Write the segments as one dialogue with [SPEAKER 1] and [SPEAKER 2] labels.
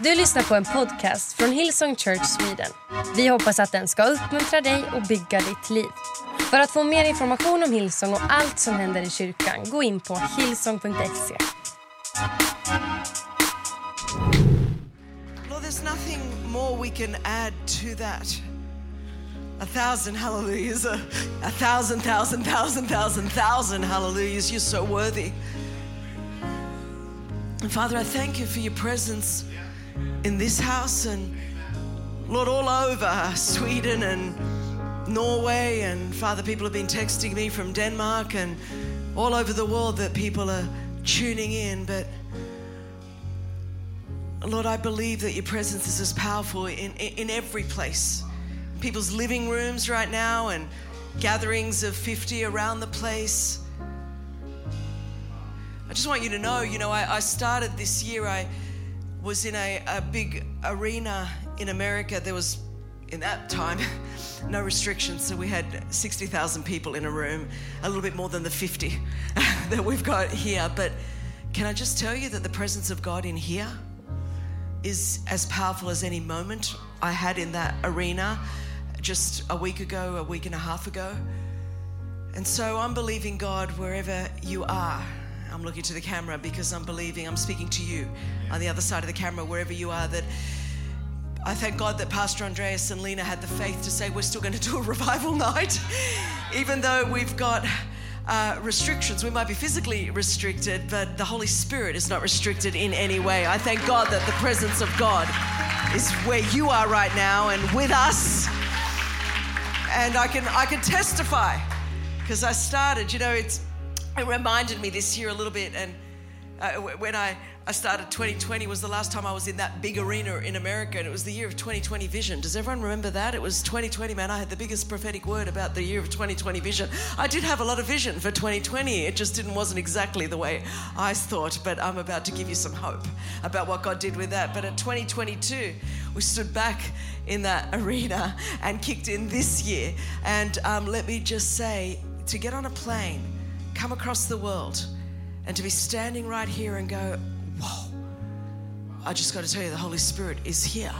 [SPEAKER 1] Du lyssnar på en podcast från Hillsong Church Sweden. Vi hoppas att den ska uppmuntra dig och bygga ditt liv. För att få mer information om Hillsong och allt som händer i kyrkan, gå in på hillsong.se.
[SPEAKER 2] Lord, there's nothing more we can add to that. A thousand hallelujahs, a, a thousand, thousand, thousand, thousand, thousand hallelujahs. You're so worthy. And Father, I thank you for your presence in this house and Lord, all over Sweden and Norway. And Father, people have been texting me from Denmark and all over the world that people are tuning in. But Lord, I believe that your presence is as powerful in, in, in every place. People's living rooms right now and gatherings of 50 around the place. I just want you to know, you know, I, I started this year, I was in a, a big arena in America. There was, in that time, no restrictions. So we had 60,000 people in a room, a little bit more than the 50 that we've got here. But can I just tell you that the presence of God in here is as powerful as any moment I had in that arena just a week ago, a week and a half ago. And so I'm believing God wherever you are. I'm looking to the camera because I'm believing, I'm speaking to you on the other side of the camera, wherever you are, that I thank God that Pastor Andreas and Lena had the faith to say we're still going to do a revival night, even though we've got uh, restrictions. We might be physically restricted, but the Holy Spirit is not restricted in any way. I thank God that the presence of God is where you are right now and with us. And I can I can testify because I started. You know, it's it reminded me this year a little bit, and uh, when I I started 2020 was the last time I was in that big arena in America, and it was the year of 2020 vision. Does everyone remember that? It was 2020, man. I had the biggest prophetic word about the year of 2020 vision. I did have a lot of vision for 2020. It just didn't wasn't exactly the way I thought, but I'm about to give you some hope about what God did with that. But at 2022, we stood back in that arena and kicked in this year. And um, let me just say, to get on a plane, come across the world, and to be standing right here and go, whoa, I just got to tell you, the Holy Spirit is here.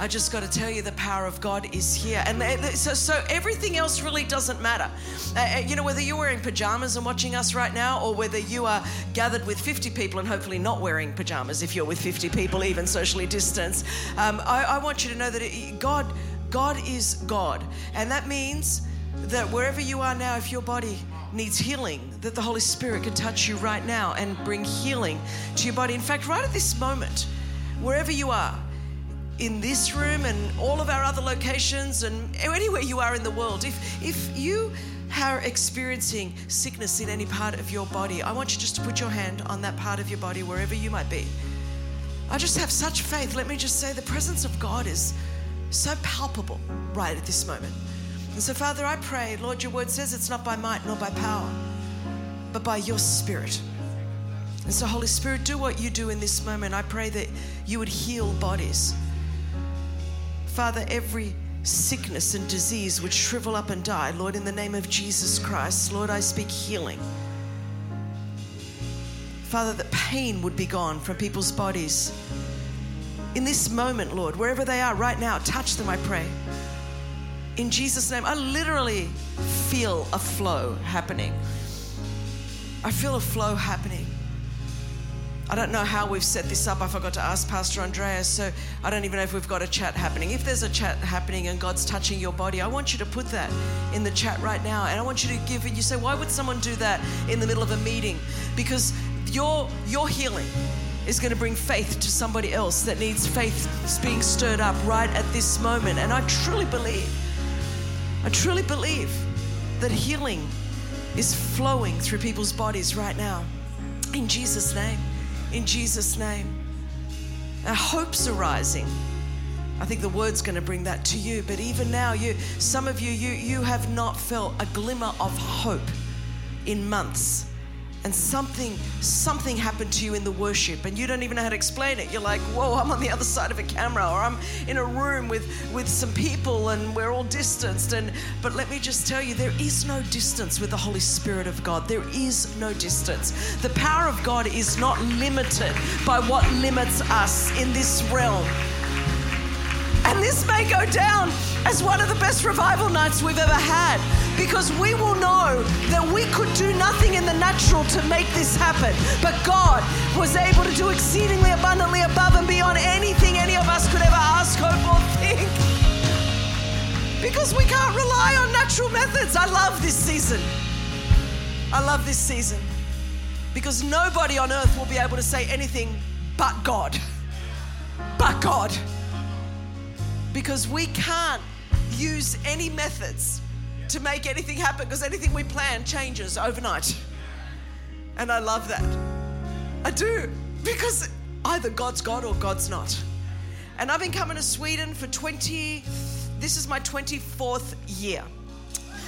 [SPEAKER 2] I just got to tell you, the power of God is here. And so, so everything else really doesn't matter. Uh, you know, whether you're wearing pajamas and watching us right now, or whether you are gathered with 50 people and hopefully not wearing pajamas if you're with 50 people, even socially distanced, um, I, I want you to know that it, God, God is God. And that means that wherever you are now, if your body needs healing, that the Holy Spirit can touch you right now and bring healing to your body. In fact, right at this moment, wherever you are, in this room and all of our other locations and anywhere you are in the world, if, if you are experiencing sickness in any part of your body, I want you just to put your hand on that part of your body, wherever you might be. I just have such faith. Let me just say the presence of God is so palpable right at this moment. And so, Father, I pray, Lord, your word says it's not by might nor by power, but by your spirit. And so, Holy Spirit, do what you do in this moment. I pray that you would heal bodies. Father, every sickness and disease would shrivel up and die. Lord, in the name of Jesus Christ, Lord, I speak healing. Father, that pain would be gone from people's bodies. In this moment, Lord, wherever they are right now, touch them, I pray in Jesus' name. I literally feel a flow happening. I feel a flow happening. I don't know how we've set this up. I forgot to ask Pastor Andreas, so I don't even know if we've got a chat happening. If there's a chat happening and God's touching your body, I want you to put that in the chat right now. And I want you to give it. You say, why would someone do that in the middle of a meeting? Because your your healing is going to bring faith to somebody else that needs faith being stirred up right at this moment. And I truly believe I truly believe that healing is flowing through people's bodies right now. In Jesus' name. In Jesus' name. Our hopes are rising. I think the word's going to bring that to you. But even now, you, some of you, you, you have not felt a glimmer of hope in months. And something something happened to you in the worship and you don't even know how to explain it. You're like whoa i'm on the other side of a camera or i'm in a room with with some people and we're all distanced and but let me just tell you there is no distance with the holy spirit of god. There is no distance. The power of god is not limited by what limits us in this realm and this may go down as one of the best revival nights we've ever had because we will know that we could do nothing in the natural to make this happen. But God was able to do exceedingly abundantly above and beyond anything any of us could ever ask, hope, or think. Because we can't rely on natural methods. I love this season. I love this season because nobody on earth will be able to say anything but God. But God because we can't use any methods to make anything happen because anything we plan changes overnight. And I love that. I do because either God's God or God's not. And I've been coming to Sweden for 20, this is my 24th year.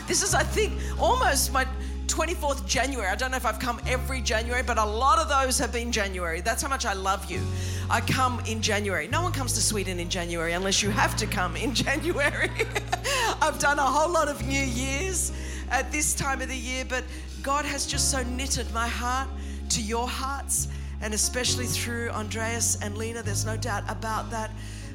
[SPEAKER 2] This is, I think, almost my 24th January. I don't know if I've come every January, but a lot of those have been January. That's how much I love you. I come in January. No one comes to Sweden in January unless you have to come in January. I've done a whole lot of New Year's at this time of the year, but God has just so knitted my heart to your hearts, and especially through Andreas and Lena. There's no doubt about that.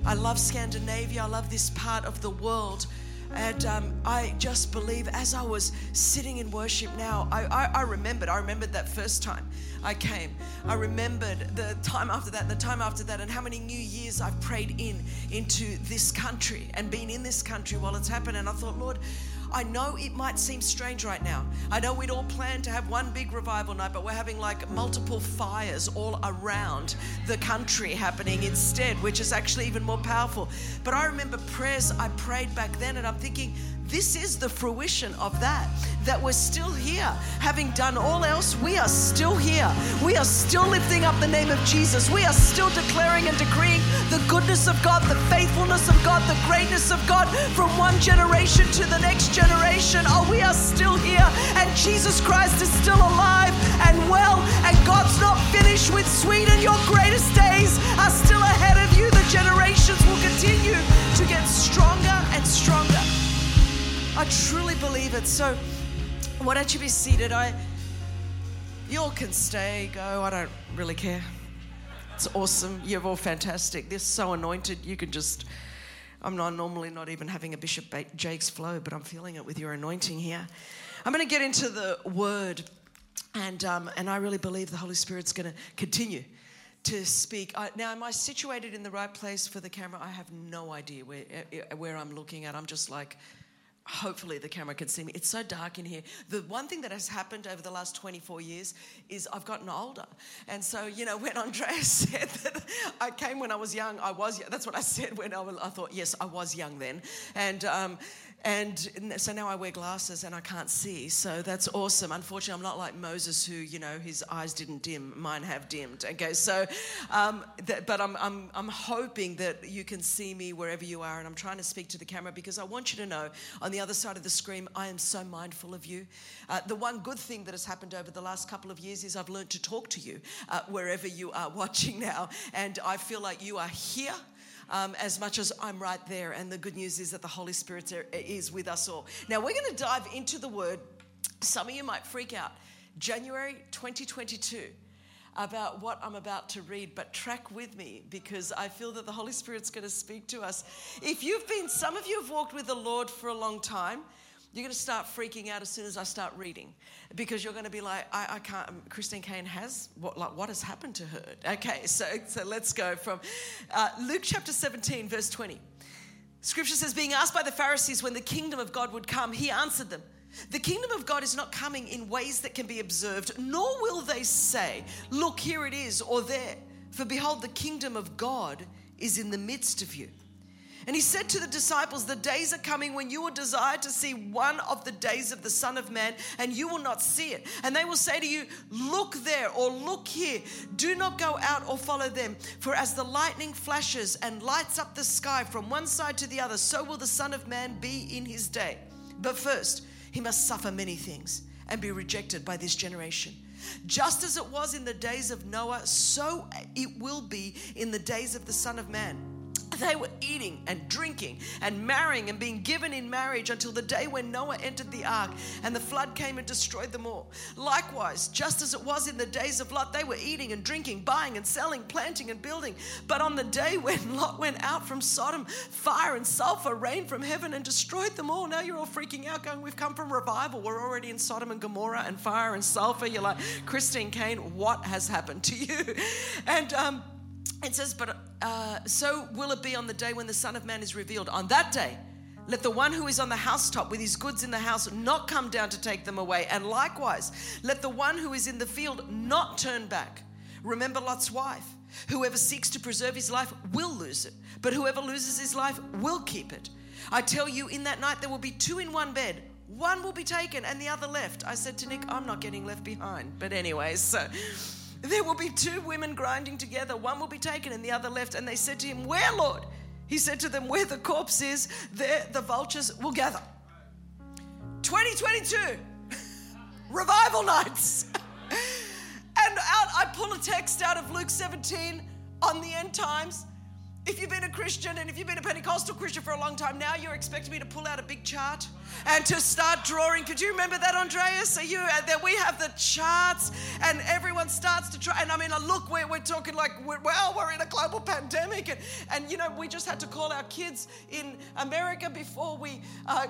[SPEAKER 2] I love Scandinavia, I love this part of the world. And um, I just believe as I was sitting in worship now, I, I, I, remembered, I remembered that first time I came. I remembered the time after that, the time after that, and how many new years I've prayed in into this country and been in this country while it's happened. And I thought, Lord, I know it might seem strange right now. I know we'd all planned to have one big revival night, but we're having like multiple fires all around the country happening instead, which is actually even more powerful. But I remember prayers I prayed back then, and I'm thinking, this is the fruition of that. That we're still here. Having done all else, we are still here. We are still lifting up the name of Jesus. We are still declaring and decreeing the goodness of God, the faithfulness of God, the greatness of God from one generation to the next generation. Oh, we are still here. And Jesus Christ is still alive and well. And God's not finished with Sweden. Your greatest days are still ahead of you. The generations will continue to get stronger and stronger. I truly believe it. So, why don't you be seated? I, you all can stay, go. I don't really care. It's awesome. You're all fantastic. They're so anointed. You can just. I'm not normally not even having a Bishop Jakes flow, but I'm feeling it with your anointing here. I'm going to get into the Word, and um, and I really believe the Holy Spirit's going to continue to speak. I, now, am I situated in the right place for the camera? I have no idea where where I'm looking at. I'm just like hopefully the camera can see me. It's so dark in here. The one thing that has happened over the last 24 years is I've gotten older. And so, you know, when Andreas said that I came when I was young, I was, that's what I said when I, I thought, yes, I was young then. And, um, and so now I wear glasses and I can't see. So that's awesome. Unfortunately, I'm not like Moses, who, you know, his eyes didn't dim. Mine have dimmed. Okay, so, um, that, but I'm, I'm, I'm hoping that you can see me wherever you are. And I'm trying to speak to the camera because I want you to know on the other side of the screen, I am so mindful of you. Uh, the one good thing that has happened over the last couple of years is I've learned to talk to you uh, wherever you are watching now. And I feel like you are here um, as much as I'm right there. And the good news is that the Holy Spirit is with us all. Now, we're going to dive into the word. Some of you might freak out. January 2022 about what I'm about to read, but track with me because I feel that the Holy Spirit's going to speak to us. If you've been, some of you have walked with the Lord for a long time, you're going to start freaking out as soon as I start reading because you're going to be like, I, I can't. Um, Christine Caine has what? Like, what has happened to her? Okay, so so let's go from uh, Luke chapter 17, verse 20. Scripture says, being asked by the Pharisees when the kingdom of God would come, he answered them. The kingdom of God is not coming in ways that can be observed, nor will they say, Look, here it is, or there. For behold, the kingdom of God is in the midst of you. And he said to the disciples, The days are coming when you will desire to see one of the days of the Son of Man, and you will not see it. And they will say to you, Look there or look here. Do not go out or follow them. For as the lightning flashes and lights up the sky from one side to the other, so will the Son of Man be in his day. But first, he must suffer many things and be rejected by this generation. Just as it was in the days of Noah, so it will be in the days of the Son of Man. They were eating and drinking and marrying and being given in marriage until the day when Noah entered the ark and the flood came and destroyed them all. Likewise, just as it was in the days of Lot, they were eating and drinking, buying and selling, planting and building. But on the day when Lot went out from Sodom, fire and sulfur rained from heaven and destroyed them all. Now you're all freaking out, going, We've come from revival. We're already in Sodom and Gomorrah and fire and sulfur. You're like, Christine Caine, what has happened to you? And, um, it says, But uh, so will it be on the day when the Son of Man is revealed. On that day, let the one who is on the housetop with his goods in the house not come down to take them away. And likewise, let the one who is in the field not turn back. Remember Lot's wife. Whoever seeks to preserve his life will lose it, but whoever loses his life will keep it. I tell you, in that night there will be two in one bed. One will be taken and the other left. I said to Nick, I'm not getting left behind. But, anyways, so. There will be two women grinding together. One will be taken and the other left. And they said to him, Where, Lord? He said to them, Where the corpse is, there the vultures will gather. 2022, revival nights. and out, I pull a text out of Luke 17 on the end times. If you've been a Christian and if you've been a Pentecostal Christian for a long time, now you're expecting me to pull out a big chart and to start drawing. Could you remember that, Andreas? Are you uh, that we have the charts and everyone starts to try? And I mean, uh, look, we're, we're talking like, we're, well, we're in a global pandemic. And, and, you know, we just had to call our kids in America before we uh,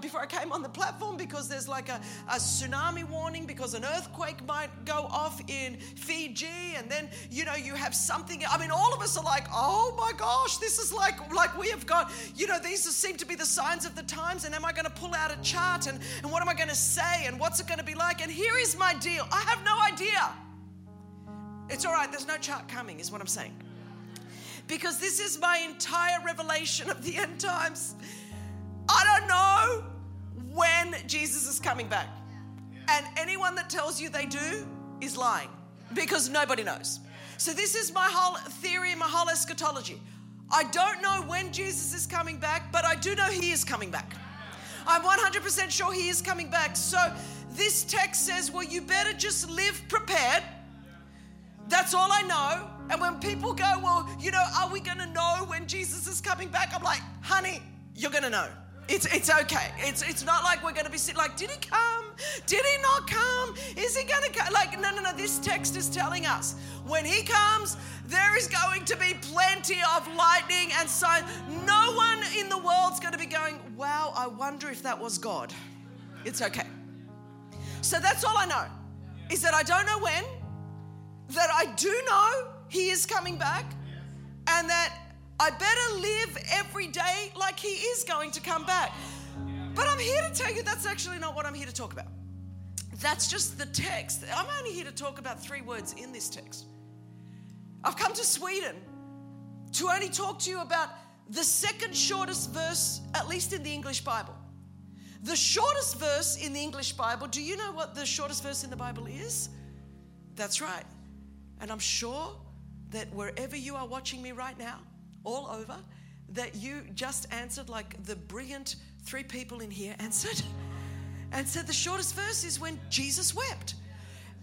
[SPEAKER 2] before I came on the platform because there's like a, a tsunami warning because an earthquake might go off in Fiji. And then, you know, you have something. I mean, all of us are like, oh my gosh, this is like, like we have got, you know, these seem to be the signs of the times. And am I going to pull out a chart and, and what am I going to say and what's it going to be like? And here is my deal I have no idea. It's all right, there's no chart coming, is what I'm saying. Because this is my entire revelation of the end times. I don't know when Jesus is coming back. And anyone that tells you they do is lying because nobody knows. So, this is my whole theory, my whole eschatology. I don't know when Jesus is coming back, but I do know he is coming back. I'm 100% sure he is coming back. So this text says, well, you better just live prepared. That's all I know. And when people go, well, you know, are we going to know when Jesus is coming back? I'm like, honey, you're going to know. It's, it's okay. It's, it's not like we're going to be sitting like, did he come? Did he not come? Is he going to come? Like, no, no, no. This text is telling us when he comes, there is going to be plenty of lightning and sign. No one in the world's going to be going, wow, I wonder if that was God. It's okay. So that's all I know is that I don't know when, that I do know he is coming back, and that I better live every day like he is going to come back. But I'm here to tell you that's actually not what I'm here to talk about. That's just the text. I'm only here to talk about three words in this text. I've come to Sweden to only talk to you about the second shortest verse, at least in the English Bible. The shortest verse in the English Bible, do you know what the shortest verse in the Bible is? That's right. And I'm sure that wherever you are watching me right now, all over, that you just answered like the brilliant three people in here answered and said the shortest verse is when Jesus wept.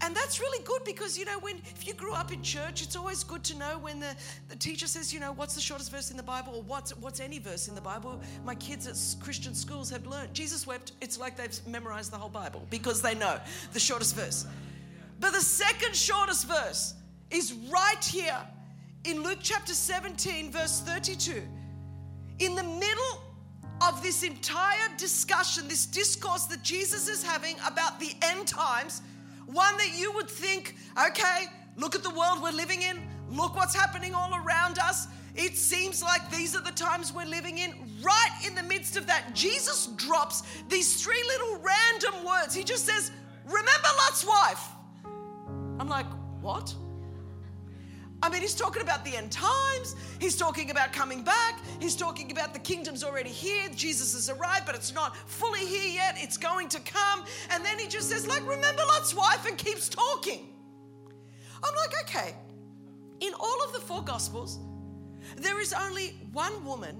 [SPEAKER 2] And that's really good because, you know, when if you grew up in church, it's always good to know when the, the teacher says, you know, what's the shortest verse in the Bible or what's, what's any verse in the Bible. My kids at Christian schools have learned Jesus wept. It's like they've memorized the whole Bible because they know the shortest verse. But the second shortest verse is right here in Luke chapter 17, verse 32. In the middle of this entire discussion, this discourse that Jesus is having about the end times, one that you would think, okay, look at the world we're living in, look what's happening all around us. It seems like these are the times we're living in. Right in the midst of that, Jesus drops these three little random words. He just says, Remember Lot's wife. I'm like, What? I mean, he's talking about the end times. He's talking about coming back. He's talking about the kingdom's already here. Jesus has arrived, but it's not fully here yet. It's going to come. And then he just says, like, remember Lot's wife and keeps talking. I'm like, okay. In all of the four gospels, there is only one woman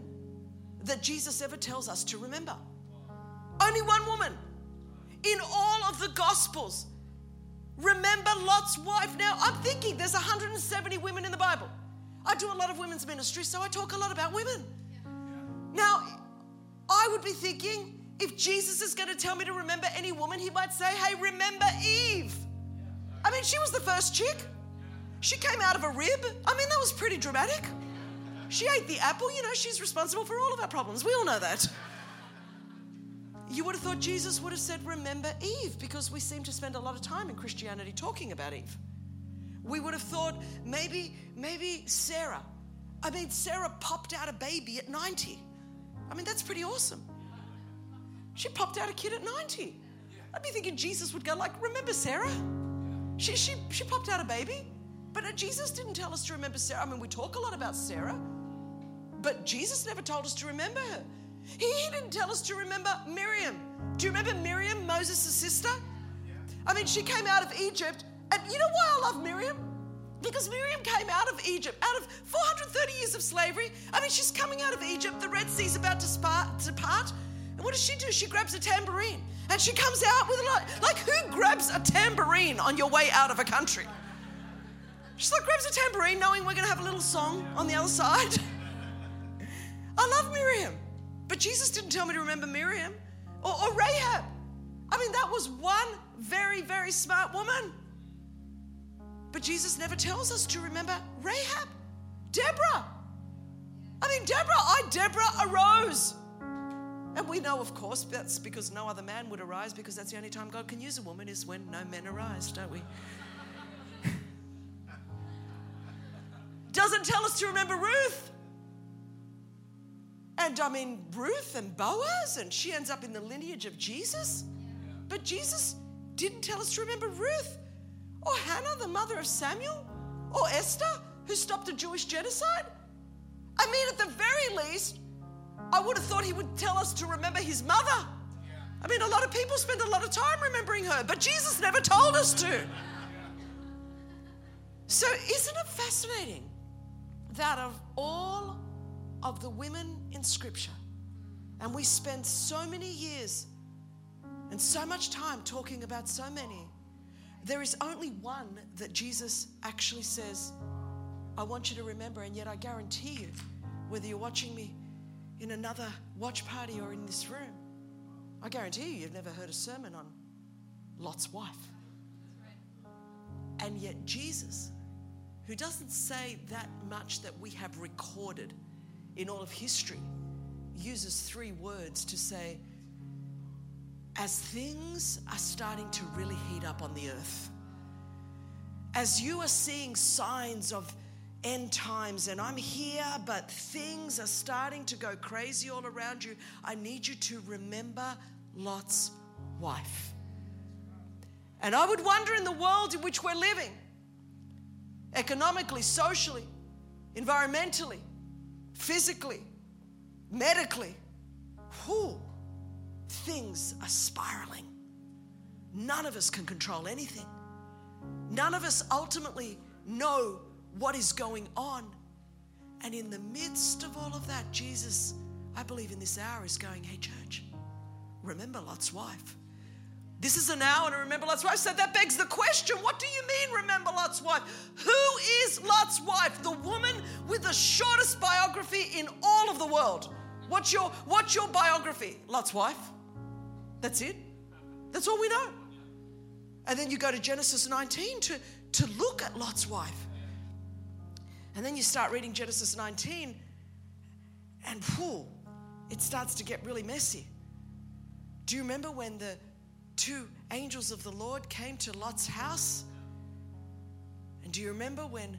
[SPEAKER 2] that Jesus ever tells us to remember. Only one woman. In all of the gospels, Remember Lot's wife. Now, I'm thinking there's 170 women in the Bible. I do a lot of women's ministry, so I talk a lot about women. Now, I would be thinking if Jesus is going to tell me to remember any woman, he might say, Hey, remember Eve. I mean, she was the first chick. She came out of a rib. I mean, that was pretty dramatic. She ate the apple. You know, she's responsible for all of our problems. We all know that. You would have thought Jesus would have said, Remember Eve, because we seem to spend a lot of time in Christianity talking about Eve. We would have thought maybe, maybe Sarah. I mean, Sarah popped out a baby at 90. I mean, that's pretty awesome. She popped out a kid at 90. I'd be thinking Jesus would go like, remember Sarah? She, she, she popped out a baby. But uh, Jesus didn't tell us to remember Sarah. I mean, we talk a lot about Sarah, but Jesus never told us to remember her. He, didn't tell us to remember Miriam. Do you remember Miriam, Moses' sister? I mean, she came out of Egypt. And you know why I love Miriam? Because Miriam came out of Egypt, out of 430 years of slavery. I mean, she's coming out of Egypt. The Red Sea's about to, spark, to part. And what does she do? She grabs a tambourine and she comes out with a lot. Like, who grabs a tambourine on your way out of a country? She's like, grabs a tambourine knowing we're going to have a little song on the other side. I love Miriam. But Jesus didn't tell me to remember Miriam or, or Rahab. I mean, that was one very, very smart woman. But Jesus never tells us to remember Rahab, Deborah. I mean, Deborah, I, Deborah, arose. And we know, of course, that's because no other man would arise, because that's the only time God can use a woman is when no men arise, don't we? Doesn't tell us to remember Ruth. And I mean, Ruth and Boaz, and she ends up in the lineage of Jesus. But Jesus didn't tell us to remember Ruth or Hannah, the mother of Samuel, or Esther, who stopped a Jewish genocide. I mean, at the very least, I would have thought he would tell us to remember his mother. I mean, a lot of people spend a lot of time remembering her, but Jesus never told us to. So, isn't it fascinating that of all of the women in Scripture, and we spend so many years and so much time talking about so many, there is only one that Jesus actually says, I want you to remember, and yet I guarantee you, whether you're watching me in another watch party or in this room, I guarantee you, you've never heard a sermon on Lot's wife. And yet, Jesus, who doesn't say that much that we have recorded in all of history uses three words to say, as things are starting to really heat up on the earth, as you are seeing signs of end times and I'm here, but things are starting to go crazy all around you, I need you to remember Lot's wife. And I would wonder in the world in which we're living, economically, socially, environmentally, physically, medically, Who? things are spiraling. None of us can control anything. None of us ultimately know what is going on. And in the midst of all of that, Jesus, I believe in this hour, is going, Hey, church, remember Lot's wife. This is an hour to remember Lot's wife. So that begs the question what do you mean, remember Lot's wife? Who is Lot's wife? The woman with the shortest biography in all of the world. What's your, what's your biography? Lot's wife. That's it. That's all we know. And then you go to Genesis 19 to, to look at Lot's wife. And then you start reading Genesis 19, and whew, it starts to get really messy. Do you remember when the two angels of the Lord came to Lot's house. And do you remember when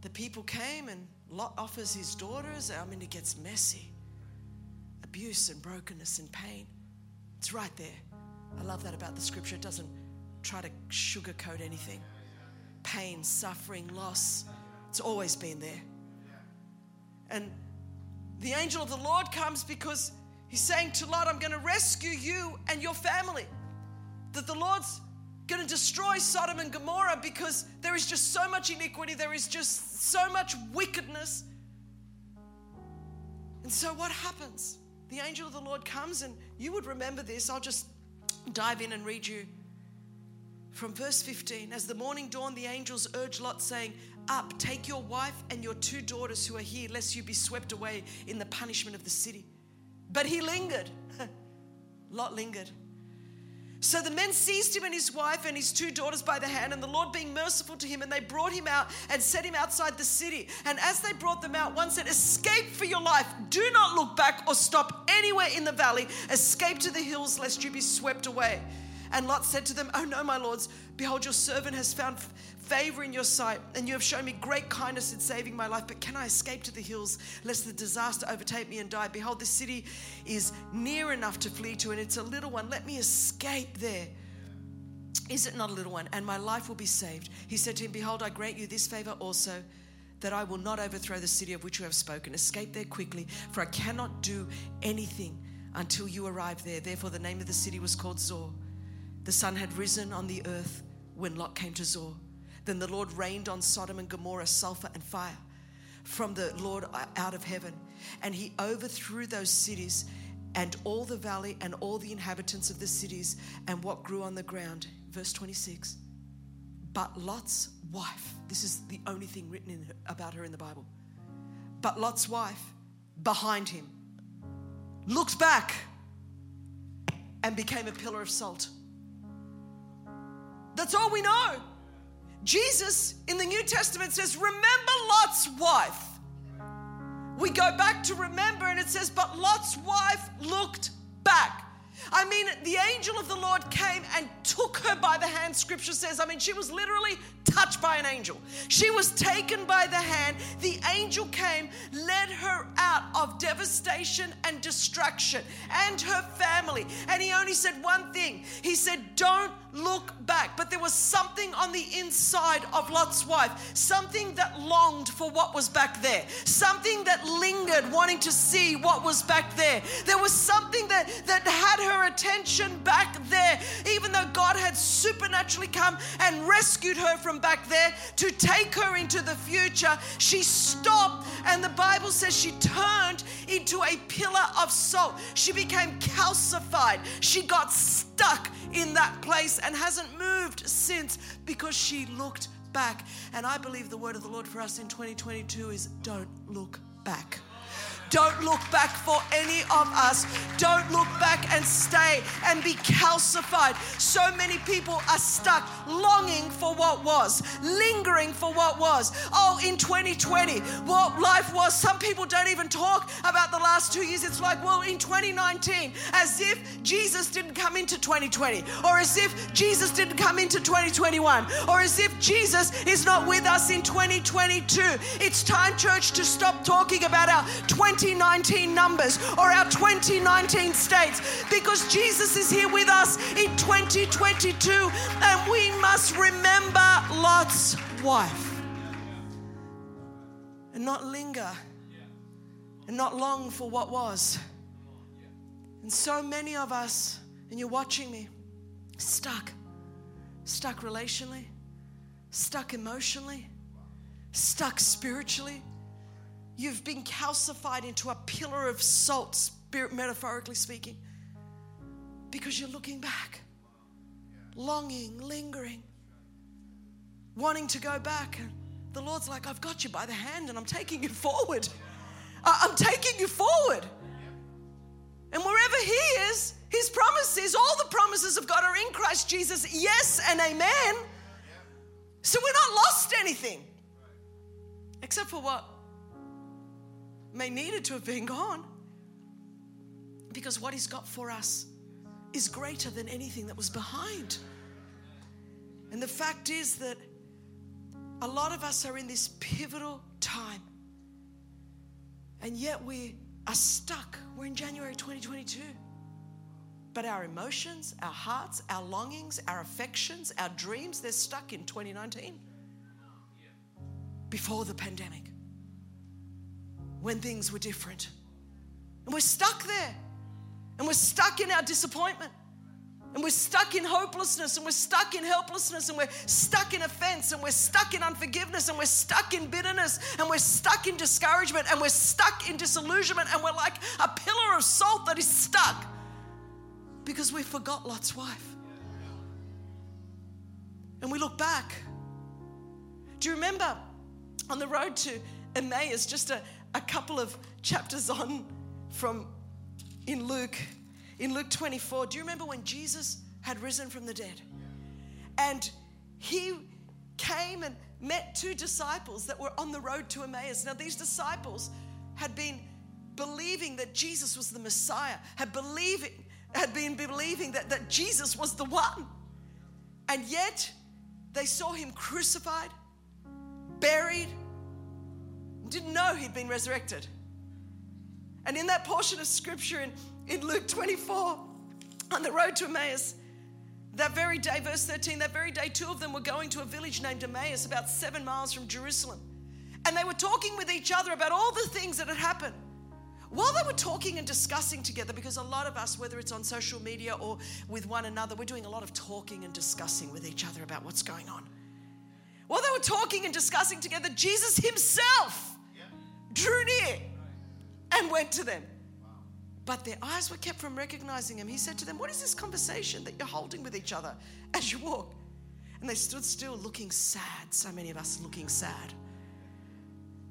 [SPEAKER 2] the people came and Lot offers his daughters? I mean, it gets messy. Abuse and brokenness and pain. It's right there. I love that about the scripture. It doesn't try to sugarcoat anything. Pain, suffering, loss. It's always been there. And the angel of the Lord comes because he's saying to Lot, I'm going to rescue you and your family that the Lord's going to destroy Sodom and Gomorrah because there is just so much iniquity, there is just so much wickedness. And so, what happens? The angel of the Lord comes, and you would remember this. I'll just dive in and read you From verse 15, as the morning dawned, the angels urged Lot, saying, Up, take your wife and your two daughters who are here, lest you be swept away in the punishment of the city. But he lingered. Lot lingered. So the men seized him and his wife and his two daughters by the hand, and the Lord being merciful to him, and they brought him out and set him outside the city. And as they brought them out, one said, Escape for your life. Do not look back or stop anywhere in the valley. Escape to the hills, lest you be swept away. And Lot said to them, Oh no, my lords, behold, your servant has found favor in your sight, and you have shown me great kindness in saving my life. But can I escape to the hills, lest the disaster overtake me and die? Behold, this city is near enough to flee to, and it's a little one. Let me escape there. Is it not a little one? And my life will be saved. He said to him, Behold, I grant you this favor also that I will not overthrow the city of which you have spoken. Escape there quickly, for I cannot do anything until you arrive there. Therefore, the name of the city was called Zoar. The sun had risen on the earth when Lot came to Zoar. Then the Lord rained on Sodom and Gomorrah sulfur and fire from the Lord out of heaven. And he overthrew those cities and all the valley and all the inhabitants of the cities and what grew on the ground. Verse 26. But Lot's wife, this is the only thing written in, about her in the Bible. But Lot's wife, behind him, looked back and became a pillar of salt. That's all we know. Jesus in the New Testament says, Remember Lot's wife. We go back to remember, and it says, But Lot's wife looked back. I mean, the angel of the Lord came and took her by the hand, scripture says. I mean, she was literally touched by an angel. She was taken by the hand. The angel came, led her out of devastation and destruction and her family. And he only said one thing He said, Don't look back. But there was something on the inside of Lot's wife, something that longed for what was back there, something that lingered, wanting to see what was back there. There was something that, that had her attention back there, even though God had supernaturally come and rescued her from back there to take her into the future. She stopped, and the Bible says she turned into a pillar of salt. She became calcified. She got stuck in that place and hasn't moved since because she looked back. And I believe the word of the Lord for us in 2022 is don't look back. Don't look back for any of us. Don't look back and stay and be calcified. So many people are stuck longing for what was, lingering for what was. Oh, in 2020, what life was. Some people don't even talk about the last two years. It's like, well, in 2019, as if Jesus didn't come into 2020, or as if Jesus didn't come into 2021, or as if Jesus is not with us in 2022. It's time, church, to stop talking about our 20 2019 numbers or our 2019 states because Jesus is here with us in 2022 and we must remember Lot's wife and not linger and not long for what was. And so many of us, and you're watching me, stuck, stuck relationally, stuck emotionally, stuck spiritually You've been calcified into a pillar of salt, spirit, metaphorically speaking, because you're looking back, longing, lingering, wanting to go back. And the Lord's like, I've got you by the hand and I'm taking you forward. I'm taking you forward. And wherever He is, His promises, all the promises of God are in Christ Jesus, yes and amen. So we're not lost anything. Except for what? May needed to have been gone. Because what He's got for us is greater than anything that was behind. And the fact is that a lot of us are in this pivotal time. And yet we are stuck. We're in January 2022. But our emotions, our hearts, our longings, our affections, our dreams, they're stuck in 2019 before the pandemic when things were different. And we're stuck there. And we're stuck in our disappointment. And we're stuck in hopelessness and we're stuck in helplessness and we're stuck in offense and we're stuck in unforgiveness and we're stuck in bitterness and we're stuck in discouragement and we're stuck in disillusionment and we're like a pillar of salt that is stuck because we forgot Lot's wife. and we look back. Do you remember on the road to Emmaus, just a, a couple of chapters on from in Luke, in Luke 24, do you remember when Jesus had risen from the dead? And he came and met two disciples that were on the road to Emmaus. Now, these disciples had been believing that Jesus was the Messiah, had believing, had been believing that, that Jesus was the one. And yet they saw him crucified, buried, didn't know he'd been resurrected. And in that portion of scripture in, in Luke 24, on the road to Emmaus, that very day, verse 13, that very day, two of them were going to a village named Emmaus, about seven miles from Jerusalem. And they were talking with each other about all the things that had happened. While they were talking and discussing together, because a lot of us, whether it's on social media or with one another, we're doing a lot of talking and discussing with each other about what's going on. While they were talking and discussing together, Jesus himself drew near and went to them. But their eyes were kept from recognizing him. He said to them, What is this conversation that you're holding with each other as you walk? And they stood still looking sad. So many of us looking sad.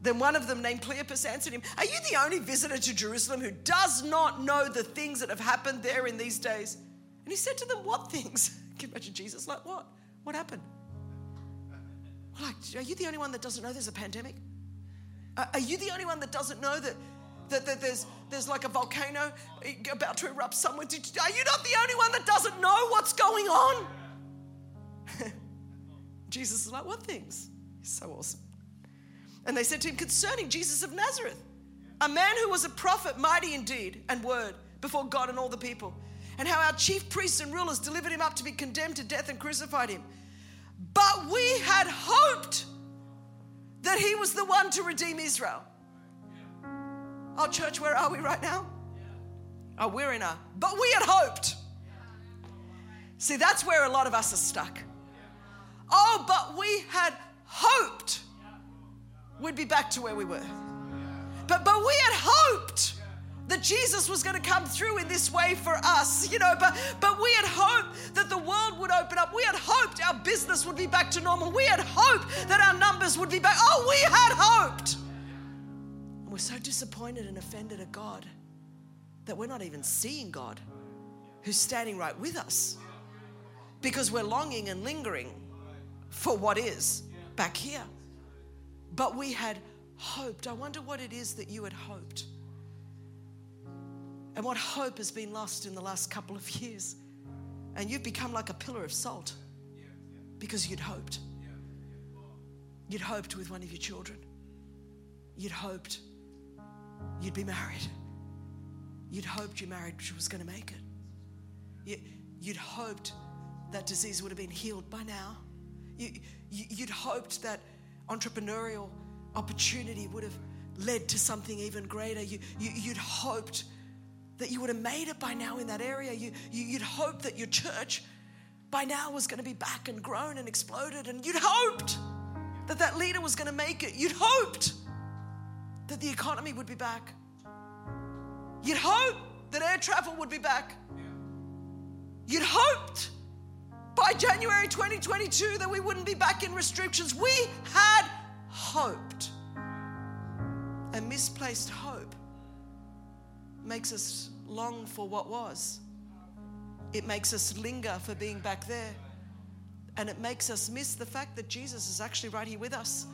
[SPEAKER 2] Then one of them, named Cleopas, answered him, Are you the only visitor to Jerusalem who does not know the things that have happened there in these days? And he said to them, What things? Can you imagine Jesus? Like, what? What happened? Like, are you the only one that doesn't know there's a pandemic? Are you the only one that doesn't know that that, that there's, there's like a volcano about to erupt somewhere. Are you not the only one that doesn't know what's going on? Jesus is like, What things? He's so awesome. And they said to him, Concerning Jesus of Nazareth, a man who was a prophet, mighty in deed and word before God and all the people, and how our chief priests and rulers delivered him up to be condemned to death and crucified him. But we had hoped that he was the one to redeem Israel. Oh, church, where are we right now? Oh, we're in a, but we had hoped. See, that's where a lot of us are stuck. Oh, but we had hoped we'd be back to where we were. But, but we had hoped that Jesus was going to come through in this way for us, you know, but, but we had hoped that the world would open up. We had hoped our business would be back to normal. We had hoped that our numbers would be back. Oh, we had hoped. And we're so disappointed and offended at God that we're not even seeing God who's standing right with us because we're longing and lingering for what is back here. But we had hoped. I wonder what it is that you had hoped. And what hope has been lost in the last couple of years. And you've become like a pillar of salt because you'd hoped. You'd hoped with one of your children. You'd hoped you'd be married. You'd hoped your marriage was going to make it. You'd hoped that disease would have been healed by now. You'd hoped that entrepreneurial opportunity would have led to something even greater. You'd hoped that you would have made it by now in that area. You you'd hoped that your church by now was going to be back and grown and exploded. And you'd hoped that that leader was going to make it. You'd hoped that the economy would be back. You'd hoped that air travel would be back. You'd hoped by January 2022 that we wouldn't be back in restrictions. We had hoped, a misplaced hope makes us long for what was. It makes us linger for being back there. And it makes us miss the fact that Jesus is actually right here with us.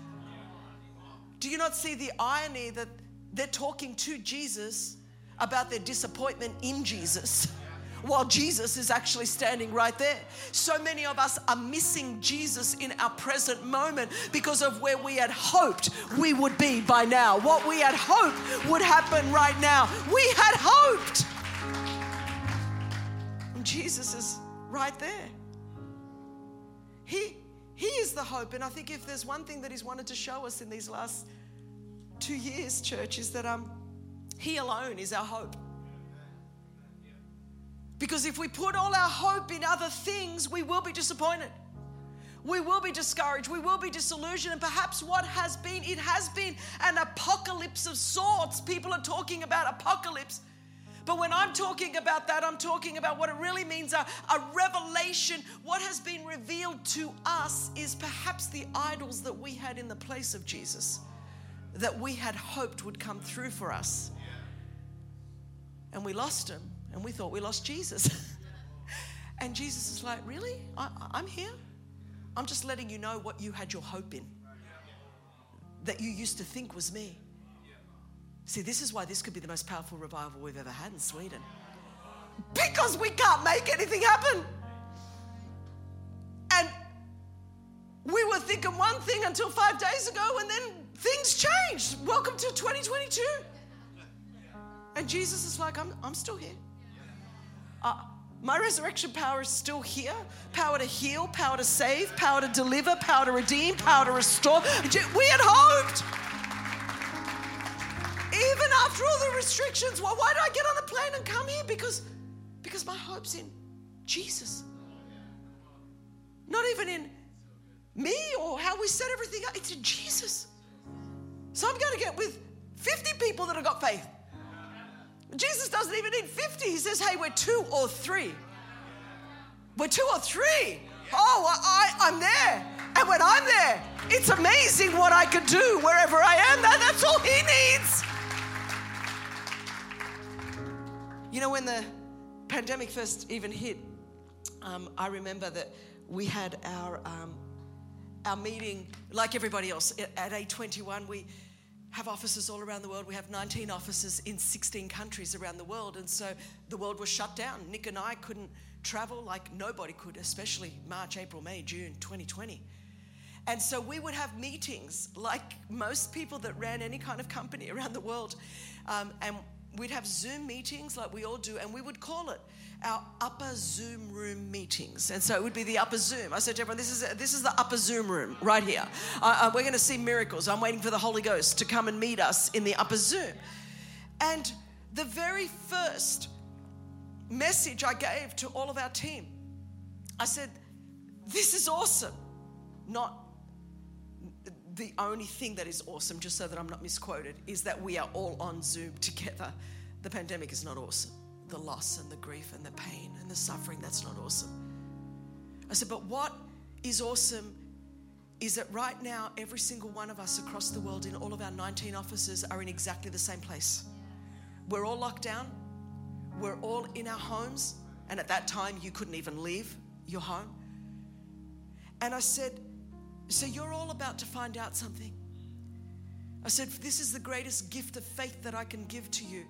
[SPEAKER 2] Do you not see the irony that they're talking to Jesus about their disappointment in Jesus? While Jesus is actually standing right there. So many of us are missing Jesus in our present moment because of where we had hoped we would be by now. What we had hoped would happen right now. We had hoped. And Jesus is right there. He he is the hope. And I think if there's one thing that He's wanted to show us in these last two years, church, is that um, He alone is our hope. Because if we put all our hope in other things, we will be disappointed. We will be discouraged. We will be disillusioned. And perhaps what has been, it has been an apocalypse of sorts. People are talking about apocalypse. But when I'm talking about that, I'm talking about what it really means a, a revelation. What has been revealed to us is perhaps the idols that we had in the place of Jesus, that we had hoped would come through for us. And we lost him, and we thought we lost Jesus. and Jesus is like, Really? I, I'm here. I'm just letting you know what you had your hope in, that you used to think was me. See, this is why this could be the most powerful revival we've ever had in Sweden. Because we can't make anything happen. And we were thinking one thing until five days ago, and then things changed. Welcome to 2022. And Jesus is like, I'm, I'm still here. My resurrection power is still here power to heal, power to save, power to deliver, power to redeem, power to restore. We had hoped even after all the restrictions, well, why do I get on a plane and come here? Because, because my hope's in Jesus. Not even in me or how we set everything up, it's in Jesus. So I'm going to get with 50 people that have got faith. Jesus doesn't even need 50. He says, hey, we're two or three. We're two or three. Oh, I, I'm there. And when I'm there, it's amazing what I can do wherever I am. That, that's all he needs. You know, when the pandemic first even hit, um, I remember that we had our, um, our meeting, like everybody else, at A21. We have offices all around the world. We have 19 offices in 16 countries around the world. And so the world was shut down. Nick and I couldn't travel like nobody could, especially March, April, May, June 2020. And so we would have meetings like most people that ran any kind of company around the world. Um, and we'd have Zoom meetings like we all do, and we would call it our upper Zoom room meetings. And so it would be the upper Zoom. I said to everyone, this is, this is the upper Zoom room right here. Uh, we're going to see miracles. I'm waiting for the Holy Ghost to come and meet us in the upper Zoom. And the very first message I gave to all of our team, I said, This is awesome. Not the only thing that is awesome, just so that I'm not misquoted, is that we are all on Zoom together. The pandemic is not awesome. The loss and the grief and the pain and the suffering, that's not awesome. I said, but what is awesome is that right now, every single one of us across the world in all of our 19 offices are in exactly the same place. We're all locked down, we're all in our homes, and at that time, you couldn't even leave your home. And I said, so you're all about to find out something. I said, This is the greatest gift of faith that I can give to you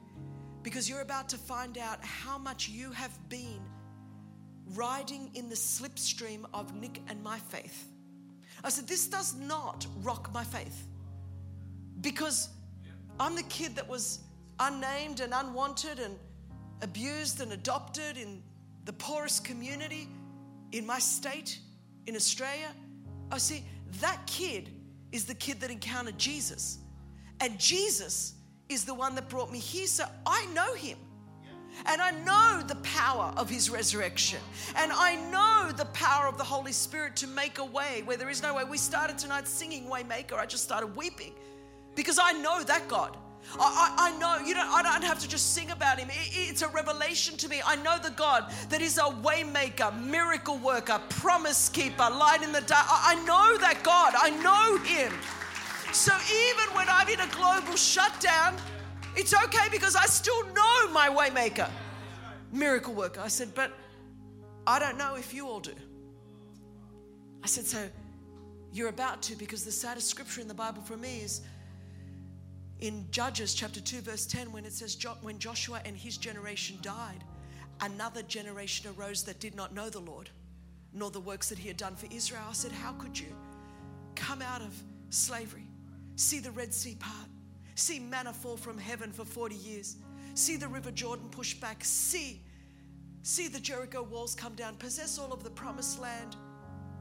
[SPEAKER 2] because you're about to find out how much you have been riding in the slipstream of Nick and my faith. I said, This does not rock my faith because I'm the kid that was unnamed and unwanted and abused and adopted in the poorest community in my state in Australia. Oh, see, that kid is the kid that encountered Jesus. And Jesus is the one that brought me here. So I know him. And I know the power of his resurrection. And I know the power of the Holy Spirit to make a way where there is no way. We started tonight singing Waymaker. I just started weeping because I know that God. I, I, I, know you don't. I don't have to just sing about him. It, it's a revelation to me. I know the God that is a waymaker, miracle worker, promise keeper, light in the dark. I, I know that God. I know Him. So even when I'm in a global shutdown, it's okay because I still know my waymaker, miracle worker. I said, but I don't know if you all do. I said, so you're about to because the saddest scripture in the Bible for me is in Judges chapter 2, verse 10, when it says, When Joshua and his generation died, another generation arose that did not know the Lord, nor the works that he had done for Israel. I said, How could you come out of slavery, see the Red Sea part, see manna fall from heaven for 40 years, see the River Jordan push back, see, see the Jericho walls come down, possess all of the promised land,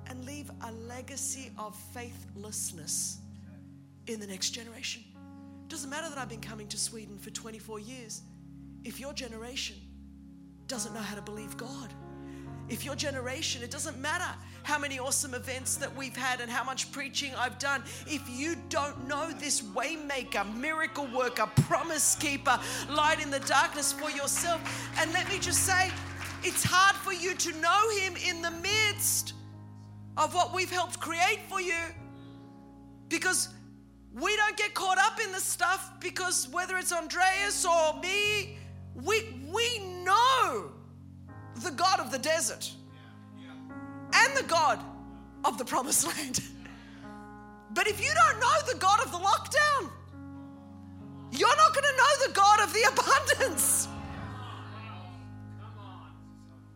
[SPEAKER 2] and leave a legacy of faithlessness in the next generation? Doesn't matter that I've been coming to Sweden for 24 years. If your generation doesn't know how to believe God, if your generation, it doesn't matter how many awesome events that we've had and how much preaching I've done. If you don't know this waymaker, miracle worker, promise keeper, light in the darkness for yourself, and let me just say, it's hard for you to know him in the midst of what we've helped create for you because we don't get caught up in the stuff because whether it's Andreas or me, we, we know the God of the desert and the God of the promised land. But if you don't know the God of the lockdown, you're not going to know the God of the abundance.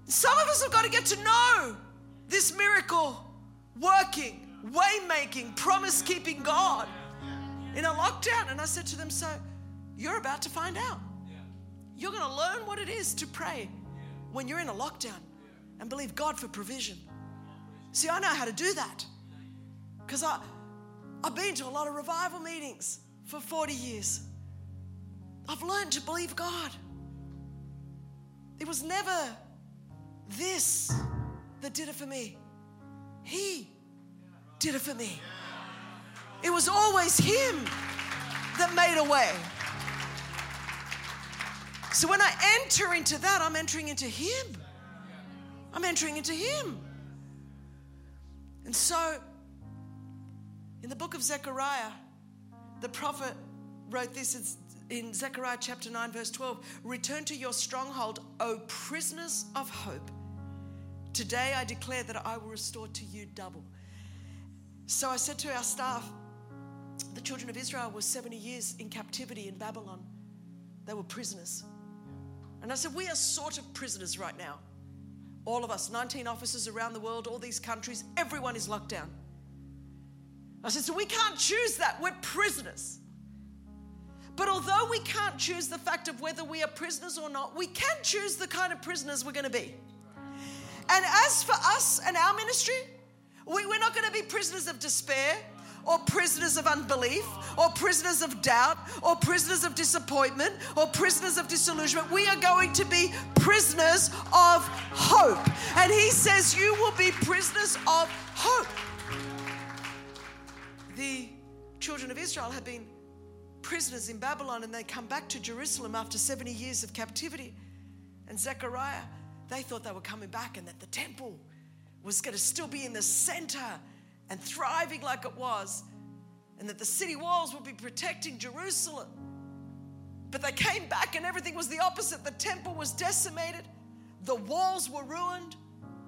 [SPEAKER 2] Some of us have got to get to know this miracle working, way making, promise keeping God in a lockdown. And I said to them, So you're about to find out. You're going to learn what it is to pray when you're in a lockdown and believe God for provision. See, I know how to do that because I've been to a lot of revival meetings for 40 years. I've learned to believe God. It was never this that did it for me, He did it for me. It was always Him that made a way. So when I enter into that, I'm entering into Him. I'm entering into Him. And so, in the book of Zechariah, the prophet wrote this in Zechariah chapter 9, verse 12 Return to your stronghold, O prisoners of hope. Today I declare that I will restore to you double. So I said to our staff, the children of Israel were 70 years in captivity in Babylon. They were prisoners. And I said, We are sort of prisoners right now. All of us, 19 officers around the world, all these countries, everyone is locked down. I said, So we can't choose that. We're prisoners. But although we can't choose the fact of whether we are prisoners or not, we can choose the kind of prisoners we're going to be. And as for us and our ministry, we, we're not going to be prisoners of despair or prisoners of unbelief, or prisoners of doubt, or prisoners of disappointment, or prisoners of disillusionment. We are going to be prisoners of hope. And he says, You will be prisoners of hope. The children of Israel have been prisoners in Babylon and they come back to Jerusalem after 70 years of captivity. And Zechariah, they thought they were coming back and that the temple was going to still be in the center and thriving like it was, and that the city walls would be protecting Jerusalem. But they came back and everything was the opposite. The temple was decimated, the walls were ruined,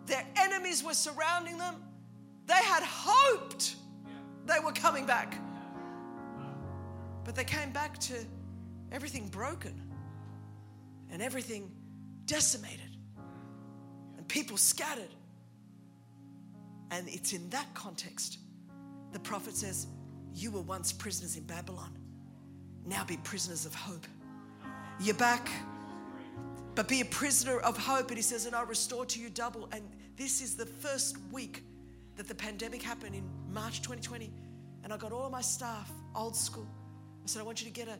[SPEAKER 2] their enemies were surrounding them. They had hoped they were coming back. But they came back to everything broken and everything decimated and people scattered. And it's in that context the prophet says, You were once prisoners in Babylon, now be prisoners of hope. You're back, but be a prisoner of hope. And he says, And I'll restore to you double. And this is the first week that the pandemic happened in March 2020. And I got all of my staff, old school. I said, I want you to get a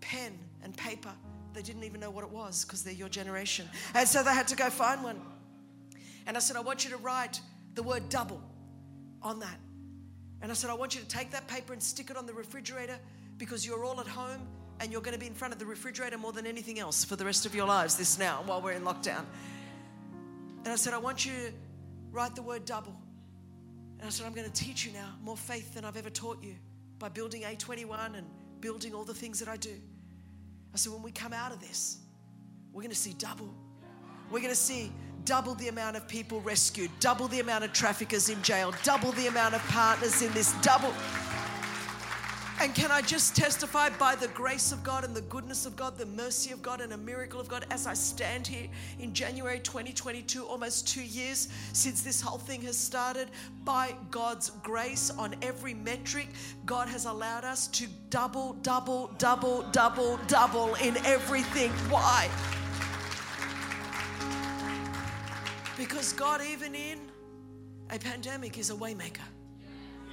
[SPEAKER 2] pen and paper. They didn't even know what it was because they're your generation. And so they had to go find one. And I said, I want you to write the word double on that. And I said, I want you to take that paper and stick it on the refrigerator because you're all at home and you're going to be in front of the refrigerator more than anything else for the rest of your lives, this now, while we're in lockdown. And I said, I want you to write the word double. And I said, I'm going to teach you now more faith than I've ever taught you by building A21 and building all the things that I do. I said, when we come out of this, we're going to see double. We're going to see double the amount of people rescued, double the amount of traffickers in jail, double the amount of partners in this, double. And can I just testify by the grace of God and the goodness of God, the mercy of God, and a miracle of God as I stand here in January 2022, almost two years since this whole thing has started, by God's grace on every metric, God has allowed us to double, double, double, double, double in everything. Why? Because God, even in a pandemic, is a waymaker,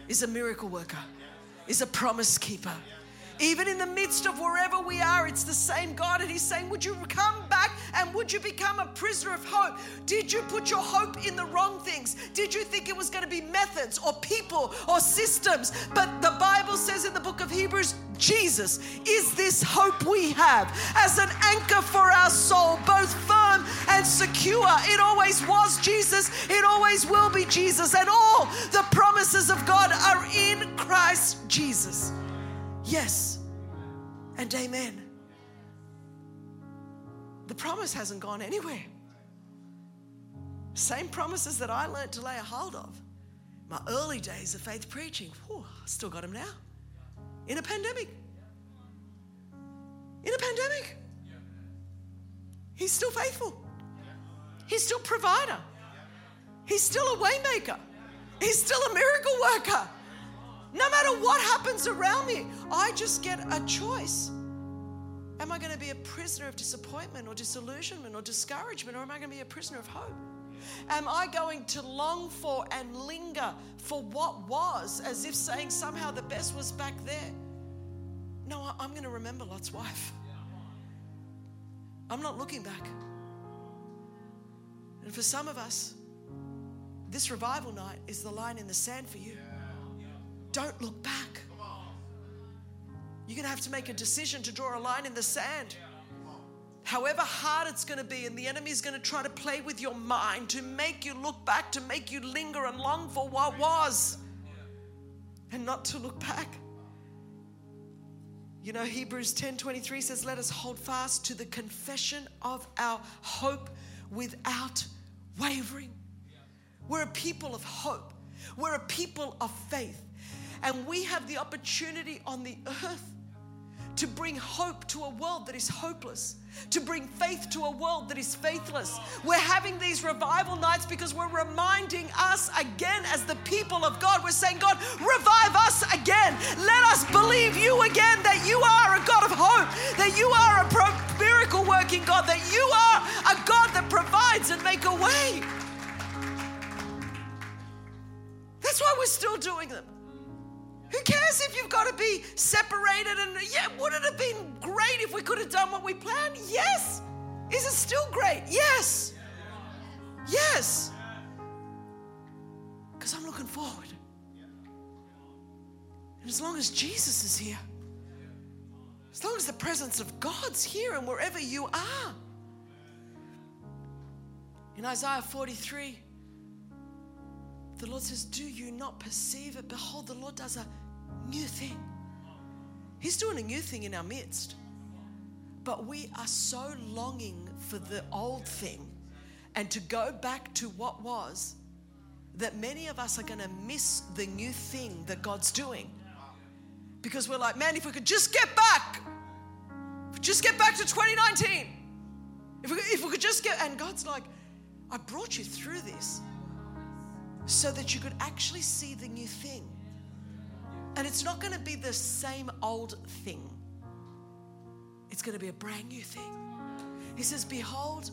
[SPEAKER 2] is a miracle worker, is a promise keeper. Even in the midst of wherever we are, it's the same God. And He's saying, Would you come And would you become a prisoner of hope? Did you put your hope in the wrong things? Did you think it was going to be methods or people or systems? But the Bible says in the book of Hebrews, Jesus is this hope we have as an anchor for our soul, both firm and secure. It always was Jesus, it always will be Jesus, and all the promises of God are in Christ Jesus. Yes and amen. The promise hasn't gone anywhere. Same promises that I learned to lay a hold of. My early days of faith preaching, whew, I still got them now. In a pandemic. In a pandemic. He's still faithful. He's still provider. He's still a waymaker. He's still a miracle worker. No matter what happens around me, I just get a choice. Am I going to be a prisoner of disappointment or disillusionment or discouragement, or am I going to be a prisoner of hope? Am I going to long for and linger for what was, as if saying somehow the best was back there? No, I'm going to remember Lot's wife. I'm not looking back. And for some of us, this revival night is the line in the sand for you. Don't look back. You're going to have to make a decision to draw a line in the sand. However hard it's going to be, and the enemy is going to try to play with your mind to make you look back, to make you linger and long for what was, and not to look back. You know, Hebrews 10 23 says, Let us hold fast to the confession of our hope without wavering. We're a people of hope, we're a people of faith. And we have the opportunity on the earth to bring hope to a world that is hopeless, to bring faith to a world that is faithless. We're having these revival nights because we're reminding us again, as the people of God, we're saying, God, revive us again. Let us believe you again that you are a God of hope, that you are a miracle working God, that you are a God that provides and make a way. That's why we're still doing them. Who cares if you've got to be separated? And yeah, would it have been great if we could have done what we planned? Yes. Is it still great? Yes. Yes. Because I'm looking forward. And as long as Jesus is here, as long as the presence of God's here and wherever you are. In Isaiah 43, the Lord says, Do you not perceive it? Behold, the Lord does a new thing. He's doing a new thing in our midst. But we are so longing for the old thing and to go back to what was that many of us are going to miss the new thing that God's doing. Because we're like, man, if we could just get back, just get back to 2019. If we, if we could just get, and God's like, I brought you through this so that you could actually see the new thing. And it's not going to be the same old thing, it's going to be a brand new thing. He says, Behold,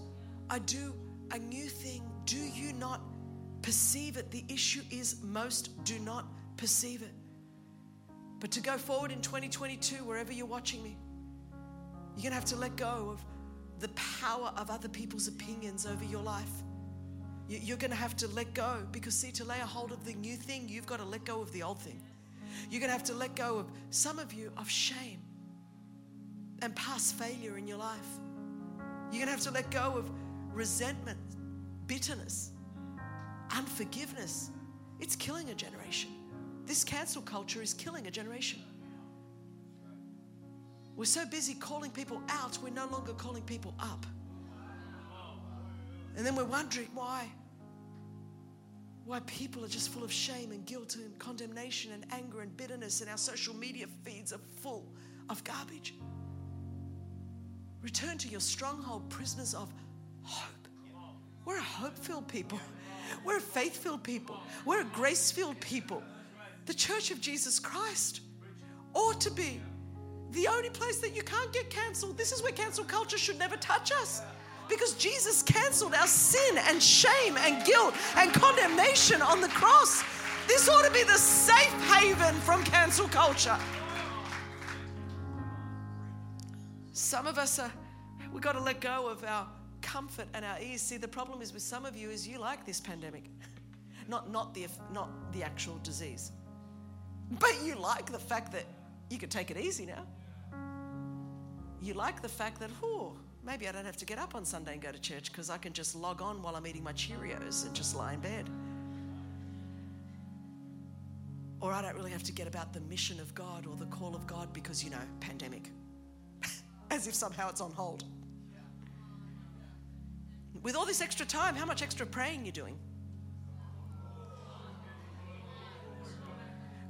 [SPEAKER 2] I do a new thing. Do you not perceive it? The issue is most do not perceive it. But to go forward in 2022, wherever you're watching me, you're going to have to let go of the power of other people's opinions over your life. You're going to have to let go because, see, to lay a hold of the new thing, you've got to let go of the old thing. You're going to have to let go of some of you of shame and past failure in your life. You're going to have to let go of resentment, bitterness, unforgiveness. It's killing a generation. This cancel culture is killing a generation. We're so busy calling people out, we're no longer calling people up. And then we're wondering why. Why people are just full of shame and guilt and condemnation and anger and bitterness, and our social media feeds are full of garbage. Return to your stronghold, prisoners of hope. We're a hope filled people, we're a faith filled people, we're a grace filled people. The church of Jesus Christ ought to be the only place that you can't get canceled. This is where cancel culture should never touch us because Jesus canceled our sin and shame and guilt and condemnation on the cross. This ought to be the safe haven from cancel culture. Some of us are, we've got to let go of our comfort and our ease. See, the problem is with some of you is you like this pandemic. Not, not, the, not the actual disease. But you like the fact that you could take it easy now. You like the fact that, oh, maybe I don't have to get up on Sunday and go to church because I can just log on while I'm eating my Cheerios and just lie in bed. Or I don't really have to get about the mission of God or the call of God because, you know, pandemic. As if somehow it's on hold. With all this extra time, how much extra praying you doing?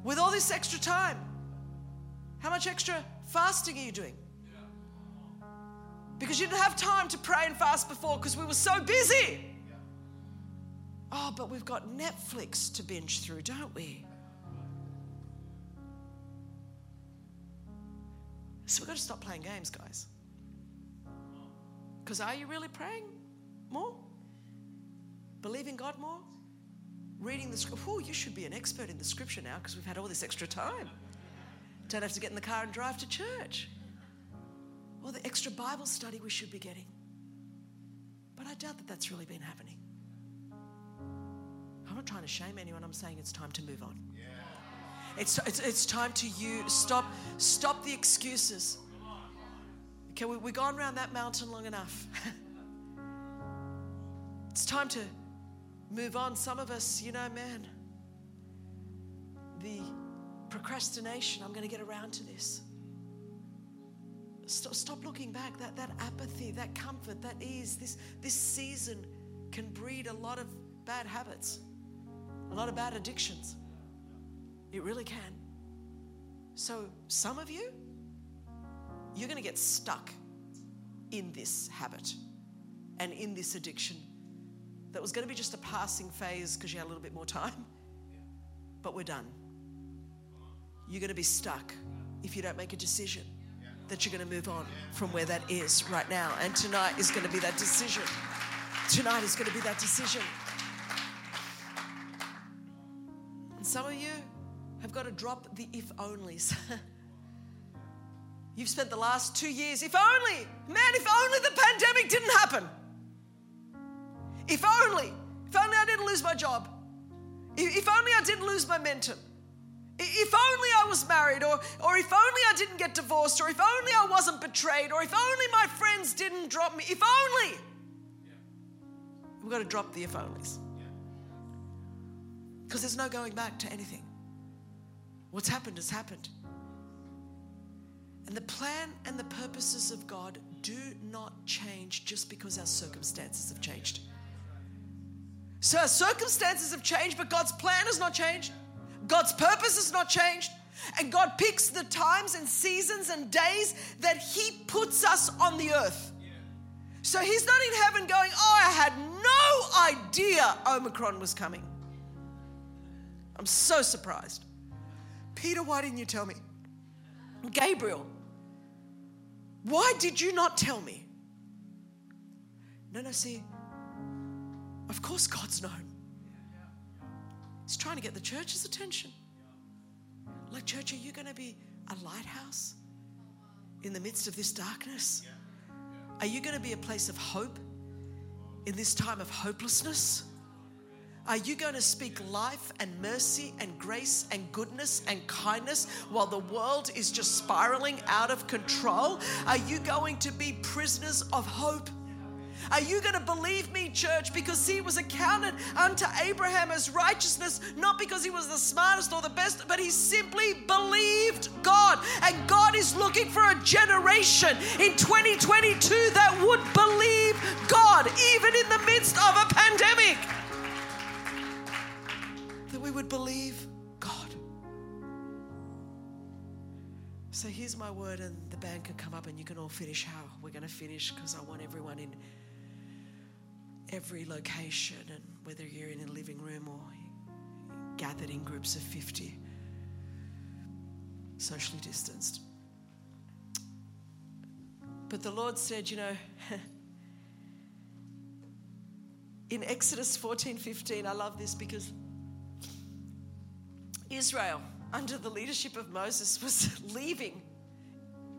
[SPEAKER 2] With all this extra time, how much extra fasting are you doing? Because you didn't have time to pray and fast before because we were so busy. Oh, but we've got Netflix to binge through, don't we? So we've got to stop playing games, guys. Because are you really praying more? Believing God more? Reading the scripture? Oh, you should be an expert in the scripture now because we've had all this extra time. Don't have to get in the car and drive to church. Or the extra Bible study we should be getting. But I doubt that that's really been happening. I'm not trying to shame anyone, I'm saying it's time to move on. It's, it's, it's time to you stop stop the excuses. Okay, we, we've gone around that mountain long enough. it's time to move on. Some of us, you know, man, the procrastination, I'm going to get around to this. Stop, stop looking back. That, that apathy, that comfort, that ease, this, this season can breed a lot of bad habits, a lot of bad addictions. It really can. So, some of you, you're going to get stuck in this habit and in this addiction that was going to be just a passing phase because you had a little bit more time, but we're done. You're going to be stuck if you don't make a decision that you're going to move on from where that is right now. And tonight is going to be that decision. Tonight is going to be that decision. And some of you, have got to drop the if onlys. You've spent the last two years, if only, man, if only the pandemic didn't happen. If only, if only I didn't lose my job. If only I didn't lose my mentor. If only I was married, or, or if only I didn't get divorced, or if only I wasn't betrayed, or if only my friends didn't drop me. If only. We've got to drop the if onlys. Because there's no going back to anything. What's happened has happened. And the plan and the purposes of God do not change just because our circumstances have changed. So our circumstances have changed, but God's plan has not changed. God's purpose has not changed. And God picks the times and seasons and days that He puts us on the earth. So He's not in heaven going, Oh, I had no idea Omicron was coming. I'm so surprised. Peter, why didn't you tell me? Gabriel, why did you not tell me? No, no, see, of course God's known. He's trying to get the church's attention. Like, church, are you going to be a lighthouse in the midst of this darkness? Are you going to be a place of hope in this time of hopelessness? Are you going to speak life and mercy and grace and goodness and kindness while the world is just spiraling out of control? Are you going to be prisoners of hope? Are you going to believe me, church? Because he was accounted unto Abraham as righteousness, not because he was the smartest or the best, but he simply believed God. And God is looking for a generation in 2022 that would believe God, even in the midst of a pandemic that we would believe God. So here's my word, and the band can come up and you can all finish how we're going to finish because I want everyone in every location, and whether you're in a living room or gathered in groups of 50, socially distanced. But the Lord said, you know, in Exodus 14 15, I love this because Israel, under the leadership of Moses, was leaving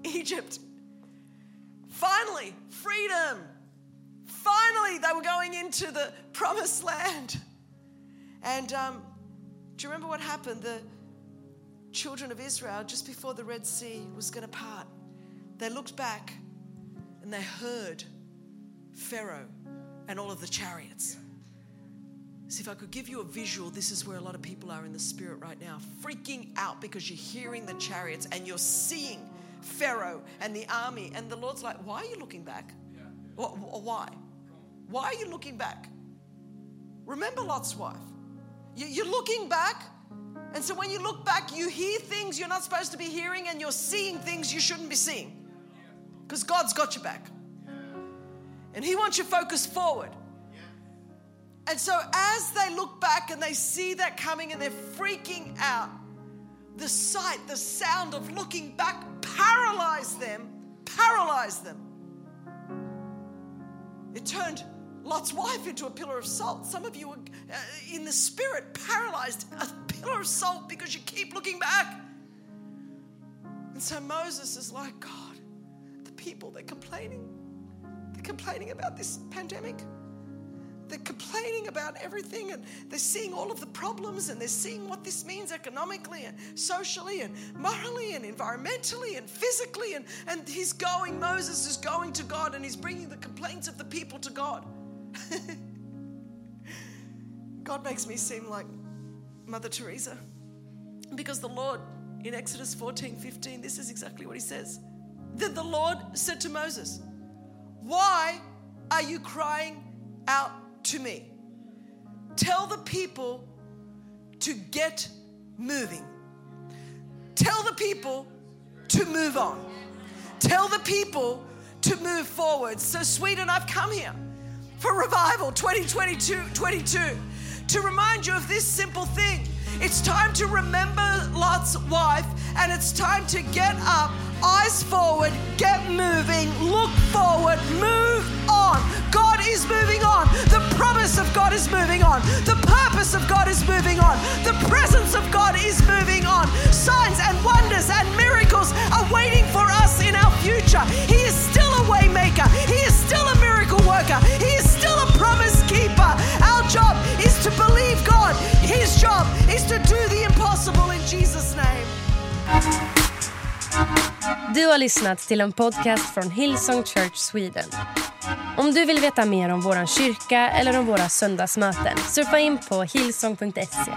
[SPEAKER 2] Egypt. Finally, freedom. Finally they were going into the promised land. And um, do you remember what happened? The children of Israel, just before the Red Sea was going to part, they looked back and they heard Pharaoh and all of the chariots. See, if I could give you a visual, this is where a lot of people are in the spirit right now, freaking out because you're hearing the chariots and you're seeing Pharaoh and the army. And the Lord's like, Why are you looking back? Why? Why are you looking back? Remember Lot's wife. You're looking back. And so when you look back, you hear things you're not supposed to be hearing and you're seeing things you shouldn't be seeing. Because God's got your back. And He wants you focused forward. And so as they look back and they see that coming and they're freaking out, the sight, the sound of looking back paralyzed them, paralyzed them. It turned Lot's wife into a pillar of salt. Some of you are uh, in the spirit paralyzed, a pillar of salt because you keep looking back. And so Moses is like, God, the people, they're complaining. They're complaining about this pandemic. They're complaining about everything and they're seeing all of the problems and they're seeing what this means economically and socially and morally and environmentally and physically. And, and he's going, Moses is going to God and he's bringing the complaints of the people to God. God makes me seem like Mother Teresa because the Lord in Exodus 14 15, this is exactly what he says. Then the Lord said to Moses, Why are you crying out to me. Tell the people to get moving. Tell the people to move on. Tell the people to move forward. So, Sweden, I've come here for revival 2022 22 to remind you of this simple thing. It's time to remember Lot's wife, and it's time to get up, eyes forward, get moving, look forward, move on. God is moving on. The promise of God is moving on. The purpose of God is moving on. The presence of God is moving on. Signs and wonders and miracles are waiting for us in our future. He is still a waymaker. He is still a miracle worker. His job is to do the impossible in Jesus name.
[SPEAKER 1] Du har lyssnat till en podcast från Hillsong Church Sweden. Om du vill veta mer om vår kyrka eller om våra söndagsmöten surfa in på hillsong.se.